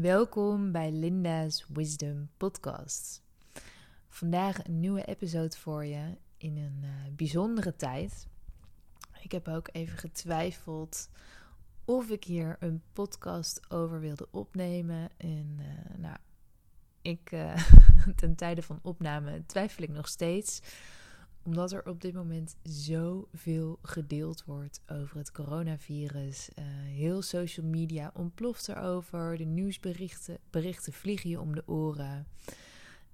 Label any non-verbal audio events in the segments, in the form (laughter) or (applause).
Welkom bij Linda's Wisdom Podcast. Vandaag een nieuwe episode voor je in een uh, bijzondere tijd. Ik heb ook even getwijfeld of ik hier een podcast over wilde opnemen. En uh, nou, ik, uh, (laughs) ten tijde van opname twijfel ik nog steeds omdat er op dit moment zoveel gedeeld wordt over het coronavirus. Uh, heel social media ontploft erover. De nieuwsberichten berichten vliegen je om de oren.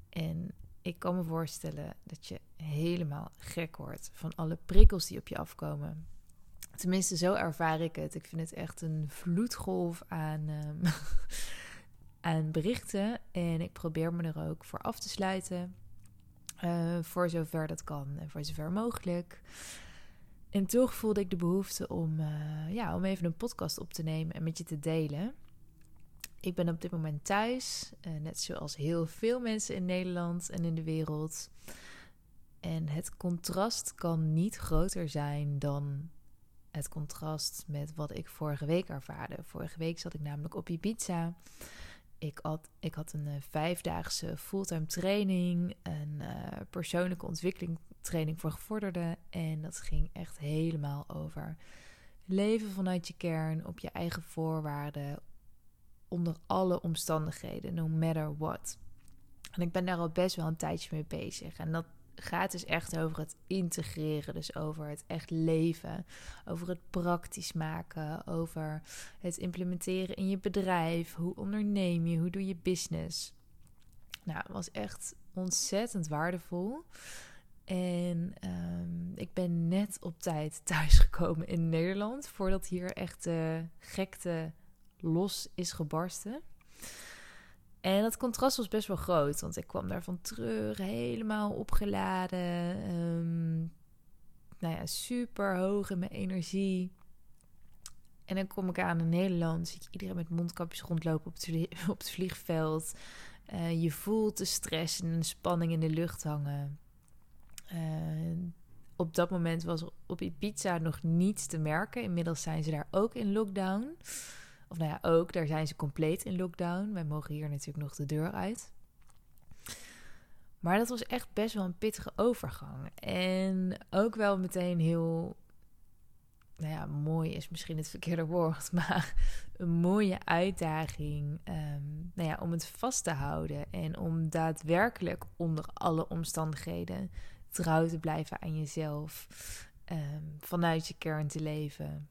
En ik kan me voorstellen dat je helemaal gek wordt van alle prikkels die op je afkomen. Tenminste, zo ervaar ik het. Ik vind het echt een vloedgolf aan, um, (laughs) aan berichten. En ik probeer me er ook voor af te sluiten. Uh, voor zover dat kan en voor zover mogelijk. En toch voelde ik de behoefte om, uh, ja, om even een podcast op te nemen en met je te delen. Ik ben op dit moment thuis, uh, net zoals heel veel mensen in Nederland en in de wereld. En het contrast kan niet groter zijn dan het contrast met wat ik vorige week ervaarde. Vorige week zat ik namelijk op Ibiza. Ik had, ik had een uh, vijfdaagse fulltime training, een uh, persoonlijke ontwikkeling training voor gevorderden. En dat ging echt helemaal over leven vanuit je kern, op je eigen voorwaarden, onder alle omstandigheden, no matter what. En ik ben daar al best wel een tijdje mee bezig. En dat gaat dus echt over het integreren. Dus over het echt leven. Over het praktisch maken. Over het implementeren in je bedrijf. Hoe onderneem je? Hoe doe je business? Nou, het was echt ontzettend waardevol. En um, ik ben net op tijd thuisgekomen in Nederland. Voordat hier echt de gekte los is gebarsten. En dat contrast was best wel groot, want ik kwam daarvan terug, helemaal opgeladen. Um, nou ja, super hoog in mijn energie. En dan kom ik aan in Nederland, zie ik iedereen met mondkapjes rondlopen op het, (laughs) op het vliegveld. Uh, je voelt de stress en de spanning in de lucht hangen. Uh, op dat moment was op Ibiza nog niets te merken. Inmiddels zijn ze daar ook in lockdown. Of nou ja, ook, daar zijn ze compleet in lockdown. Wij mogen hier natuurlijk nog de deur uit. Maar dat was echt best wel een pittige overgang. En ook wel meteen heel. Nou ja, mooi is misschien het verkeerde woord. (laughs) Maar een mooie uitdaging. Um, nou ja, om het vast te houden. En om daadwerkelijk onder alle omstandigheden trouw te blijven aan jezelf. Um, vanuit je kern te leven.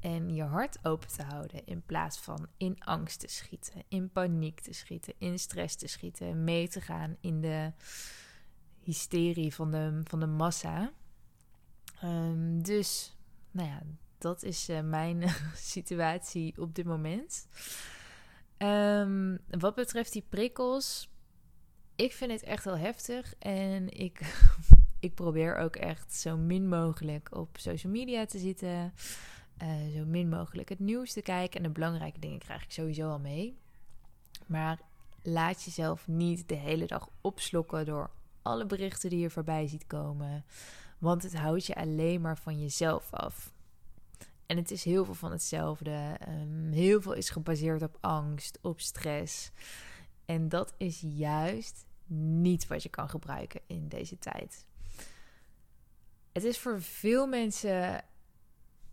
En je hart open te houden in plaats van in angst te schieten, in paniek te schieten, in stress te schieten, mee te gaan in de hysterie van de, van de massa. Um, dus, nou ja, dat is uh, mijn (laughs) situatie op dit moment. Um, wat betreft die prikkels, ik vind het echt heel heftig en ik, (laughs) ik probeer ook echt zo min mogelijk op social media te zitten. Uh, zo min mogelijk het nieuws te kijken. En de belangrijke dingen krijg ik sowieso al mee. Maar laat jezelf niet de hele dag opslokken door alle berichten die je voorbij ziet komen. Want het houdt je alleen maar van jezelf af. En het is heel veel van hetzelfde. Um, heel veel is gebaseerd op angst, op stress. En dat is juist niet wat je kan gebruiken in deze tijd. Het is voor veel mensen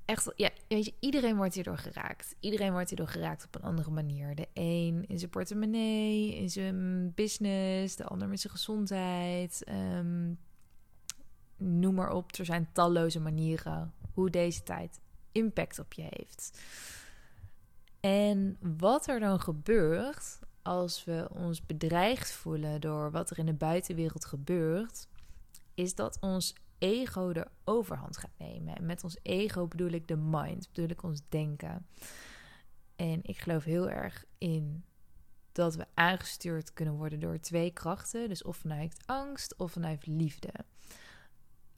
echt, ja, weet je, iedereen wordt hierdoor geraakt. Iedereen wordt hierdoor geraakt op een andere manier. De een in zijn portemonnee, in zijn business, de ander met zijn gezondheid. Um, noem maar op, er zijn talloze manieren hoe deze tijd impact op je heeft. En wat er dan gebeurt als we ons bedreigd voelen door wat er in de buitenwereld gebeurt, is dat ons ego de overhand gaat nemen. En met ons ego bedoel ik de mind, bedoel ik ons denken. En ik geloof heel erg in dat we aangestuurd kunnen worden door twee krachten. Dus of vanuit angst of vanuit liefde.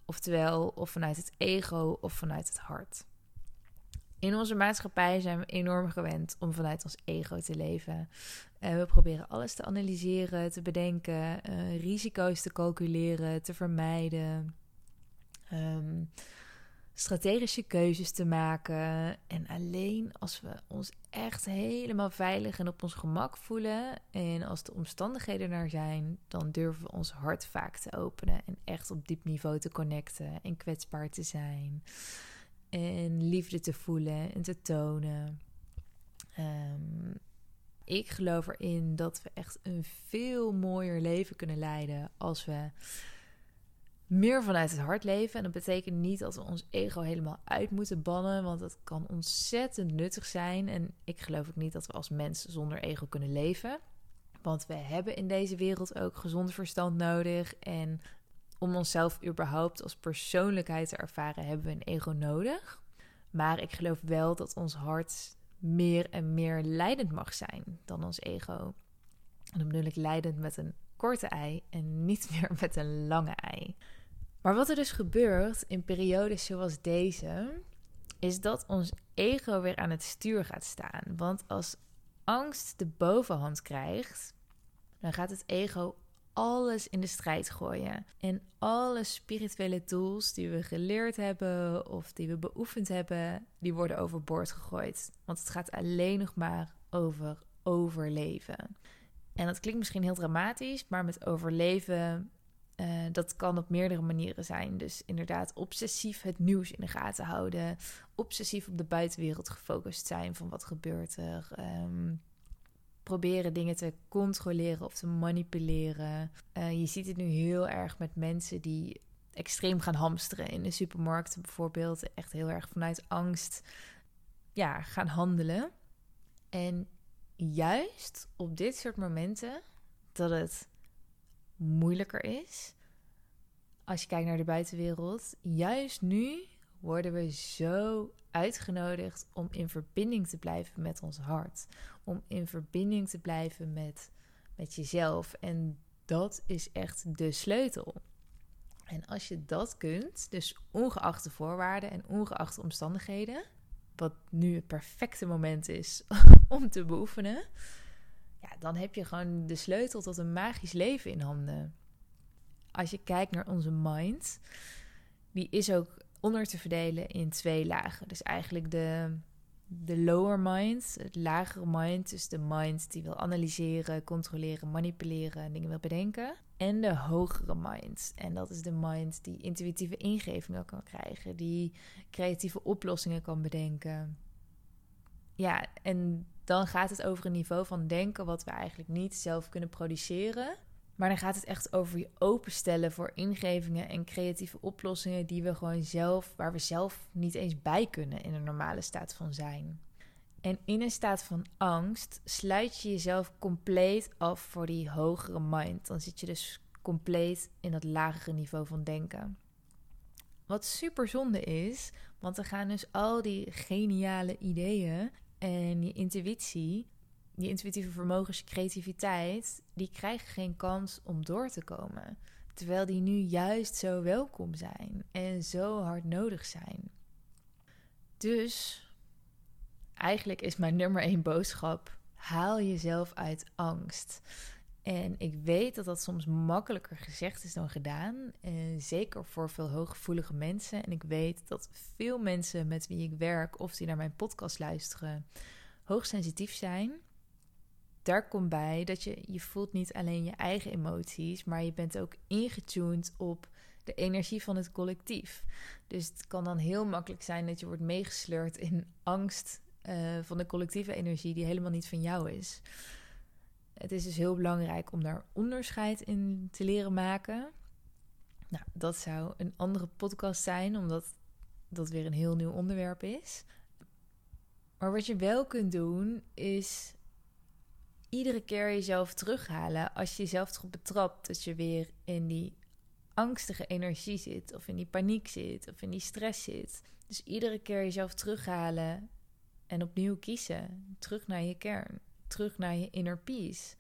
Oftewel, of vanuit het ego of vanuit het hart. In onze maatschappij zijn we enorm gewend om vanuit ons ego te leven. Uh, we proberen alles te analyseren, te bedenken, uh, risico's te calculeren, te vermijden. Um, strategische keuzes te maken. En alleen als we ons echt helemaal veilig en op ons gemak voelen en als de omstandigheden er zijn, dan durven we ons hart vaak te openen en echt op diep niveau te connecten en kwetsbaar te zijn en liefde te voelen en te tonen. Um, ik geloof erin dat we echt een veel mooier leven kunnen leiden als we meer vanuit het hart leven. En dat betekent niet dat we ons ego helemaal uit moeten bannen, want dat kan ontzettend nuttig zijn. En ik geloof ook niet dat we als mensen zonder ego kunnen leven. Want we hebben in deze wereld ook gezond verstand nodig. En om onszelf überhaupt als persoonlijkheid te ervaren, hebben we een ego nodig. Maar ik geloof wel dat ons hart meer en meer leidend mag zijn dan ons ego. En dan bedoel ik leidend met een korte ei en niet (laughs) meer met een lange ei. Maar wat er dus gebeurt in periodes zoals deze, is dat ons ego weer aan het stuur gaat staan. Want als angst de bovenhand krijgt, dan gaat het ego alles in de strijd gooien. En alle spirituele tools die we geleerd hebben of die we beoefend hebben, die worden overboord gegooid. Want het gaat alleen nog maar over overleven. En dat klinkt misschien heel dramatisch, maar met overleven, uh, dat kan op meerdere manieren zijn. Dus inderdaad, obsessief het nieuws in de gaten houden, obsessief op de buitenwereld gefocust zijn van wat gebeurt er. Um, proberen dingen te controleren of te manipuleren. Uh, je ziet het nu heel erg met mensen die extreem gaan hamsteren in de supermarkt bijvoorbeeld. Echt heel erg vanuit angst ja, gaan handelen. En juist op dit soort momenten dat het moeilijker is, als je kijkt naar de buitenwereld, juist nu worden we zo uitgenodigd om in verbinding te blijven met ons hart. Om in verbinding te blijven met, met jezelf. En dat is echt de sleutel. En als je dat kunt, dus ongeacht de voorwaarden en ongeacht de omstandigheden, wat nu het perfecte moment is (laughs) om te beoefenen, ja, dan heb je gewoon de sleutel tot een magisch leven in handen. Als je kijkt naar onze mind, die is ook onder te verdelen in twee lagen. Dus eigenlijk de, de lower mind, het lagere mind, dus de mind die wil analyseren, controleren, manipuleren, dingen wil bedenken. En de hogere mind. En dat is de mind die intuïtieve ingevingen kan krijgen, die creatieve oplossingen kan bedenken. Ja, en dan gaat het over een niveau van denken wat we eigenlijk niet zelf kunnen produceren. Maar dan gaat het echt over je openstellen voor ingevingen en creatieve oplossingen die we gewoon zelf, waar we zelf niet eens bij kunnen in een normale staat van zijn. En in een staat van angst sluit je jezelf compleet af voor die hogere mind. Dan zit je dus compleet in dat lagere niveau van denken. Wat super zonde is, want dan gaan dus al die geniale ideeën en je intuïtie die intuïtieve vermogens, je creativiteit, die krijgen geen kans om door te komen. Terwijl die nu juist zo welkom zijn en zo hard nodig zijn. Dus eigenlijk is mijn nummer één boodschap: haal jezelf uit angst. En ik weet dat dat soms makkelijker gezegd is dan gedaan. En zeker voor veel hooggevoelige mensen. En ik weet dat veel mensen met wie ik werk of die naar mijn podcast luisteren hoogsensitief zijn daar komt bij dat je, je voelt niet alleen je eigen emoties, maar je bent ook ingetuned op de energie van het collectief. Dus het kan dan heel makkelijk zijn dat je wordt meegesleurd in angst uh, van de collectieve energie die helemaal niet van jou is. Het is dus heel belangrijk om daar onderscheid in te leren maken. Nou, dat zou een andere podcast zijn, omdat dat weer een heel nieuw onderwerp is. Maar wat je wel kunt doen, is iedere keer jezelf terughalen als je jezelf erop betrapt dat je weer in die angstige energie zit, of in die paniek zit, of in die stress zit. Dus iedere keer jezelf terughalen en opnieuw kiezen. Terug naar je kern, terug naar je inner peace.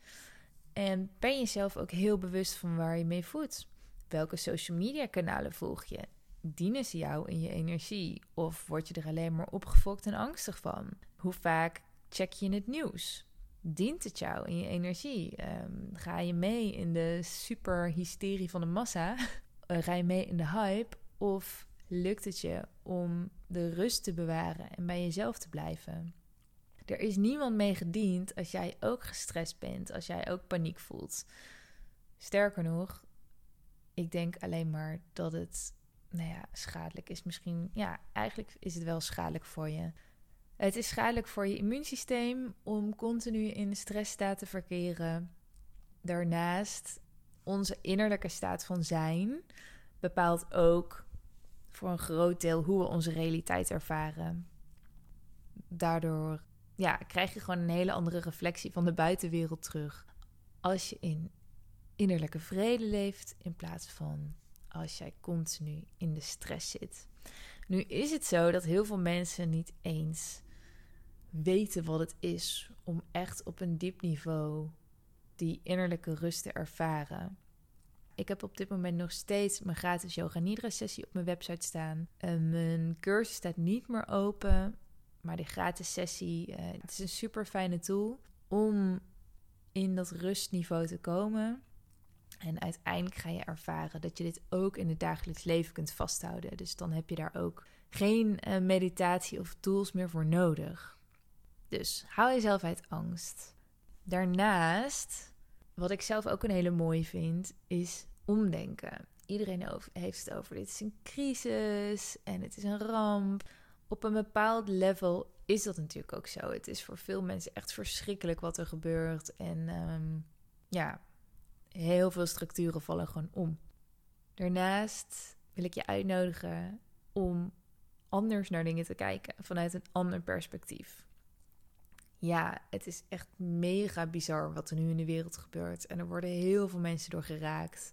En ben jezelf ook heel bewust van waar je mee voedt. Welke social media kanalen volg je? Dienen ze jou in je energie? Of word je er alleen maar opgefokt en angstig van? Hoe vaak check je het nieuws? dient het jou in je energie? Ehm, ga je mee in de super hysterie van de massa? Uh, ga je mee in de hype? Of lukt het je om de rust te bewaren en bij jezelf te blijven. Er is niemand mee gediend als jij ook gestrest bent, als jij ook paniek voelt. Sterker nog, ik denk alleen maar dat het, nou ja, schadelijk is. Misschien, ja, eigenlijk is het wel schadelijk voor je. Het is schadelijk voor je immuunsysteem om continu in stressstaat te verkeren. Daarnaast, onze innerlijke staat van zijn bepaalt ook voor een groot deel hoe we onze realiteit ervaren. Daardoor ja, krijg je gewoon een hele andere reflectie van de buitenwereld terug. Als je in innerlijke vrede leeft in plaats van als jij continu in de stress zit. Nu is het zo dat heel veel mensen niet eens weten wat het is om echt op een diep niveau die innerlijke rust te ervaren. Ik heb op dit moment nog steeds mijn gratis yoga nidra sessie op mijn website staan. mijn cursus staat niet meer open, maar die gratis sessie, uh, het is een super fijne tool om in dat rustniveau te komen. En uiteindelijk ga je ervaren dat je dit ook in het dagelijks leven kunt vasthouden. Dus dan heb je daar ook geen uh, meditatie of tools meer voor nodig. Dus hou jezelf uit angst. Daarnaast, wat ik zelf ook een hele mooie vind, is omdenken. Iedereen heeft het over dit is een crisis en het is een ramp. Op een bepaald level is dat natuurlijk ook zo. Het is voor veel mensen echt verschrikkelijk wat er gebeurt. En um, ja, heel veel structuren vallen gewoon om. Daarnaast wil ik je uitnodigen om anders naar dingen te kijken vanuit een ander perspectief. Ja, het is echt mega bizar wat er nu in de wereld gebeurt. En er worden heel veel mensen door geraakt.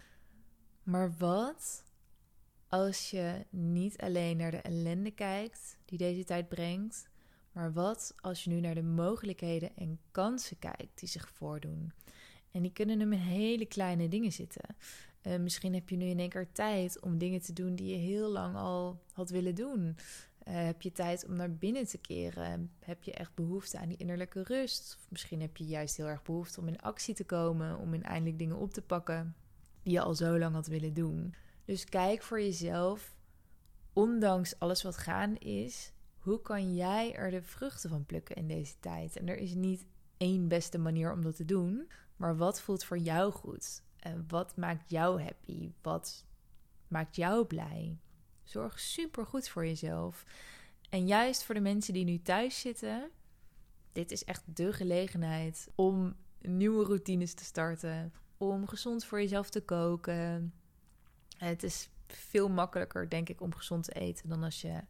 Maar wat als je niet alleen naar de ellende kijkt die deze tijd brengt, maar wat als je nu naar de mogelijkheden en kansen kijkt die zich voordoen? En die kunnen hem hele kleine dingen zitten. Uh, misschien heb je nu in één keer tijd om dingen te doen die je heel lang al had willen doen. Uh, heb je tijd om naar binnen te keren? Heb je echt behoefte aan die innerlijke rust? Of misschien heb je juist heel erg behoefte om in actie te komen, om in eindelijk dingen op te pakken die je al zo lang had willen doen. Dus kijk voor jezelf, ondanks alles wat gaan is, hoe kan jij er de vruchten van plukken in deze tijd? En er is niet één beste manier om dat te doen, maar wat voelt voor jou goed? En wat maakt jou happy? Wat maakt jou blij? Zorg super goed voor jezelf. En juist voor de mensen die nu thuis zitten, dit is echt de gelegenheid om nieuwe routines te starten, om gezond voor jezelf te koken. Het is veel makkelijker, denk ik, om gezond te eten dan als je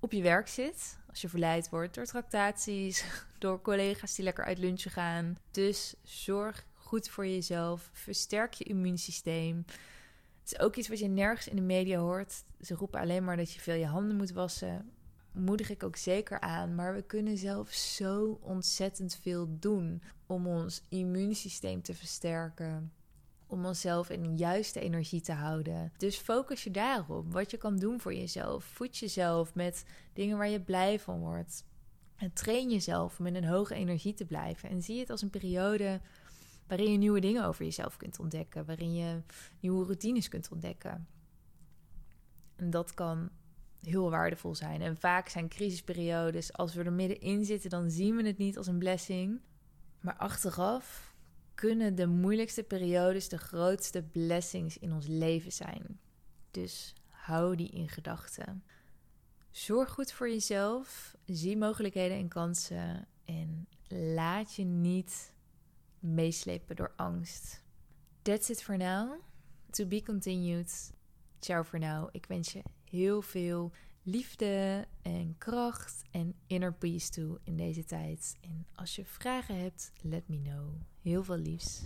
op je werk zit. Als je verleid wordt door tractaties, (laughs) door collega's die lekker uit lunchen gaan. Dus zorg goed voor jezelf. Versterk je immuunsysteem. Het is ook iets wat je nergens in de media hoort. Ze roepen alleen maar dat je veel je handen moet wassen. Moedig ik ook zeker aan. Maar we kunnen zelf zo ontzettend veel doen om ons immuunsysteem te versterken om onszelf in een juiste energie te houden. Dus focus je daarop. Wat je kan doen voor jezelf. Voed jezelf met dingen waar je blij van wordt. En train jezelf om in een hoge energie te blijven. En zie het als een periode waarin je nieuwe dingen over jezelf kunt ontdekken. Waarin je nieuwe routines kunt ontdekken. En dat kan heel waardevol zijn. En vaak zijn crisisperiodes, als we er middenin zitten, dan zien we het niet als een blessing. Maar achteraf kunnen de moeilijkste periodes de grootste blessings in ons leven zijn. Dus hou die in gedachten. Zorg goed voor jezelf, zie mogelijkheden en kansen en laat je niet meeslepen door angst. That's it for now. To be continued. Ciao voor now. Ik wens je heel veel liefde en kracht en inner peace toe in deze tijd. En als je vragen hebt, let me know. Heel veel liefs.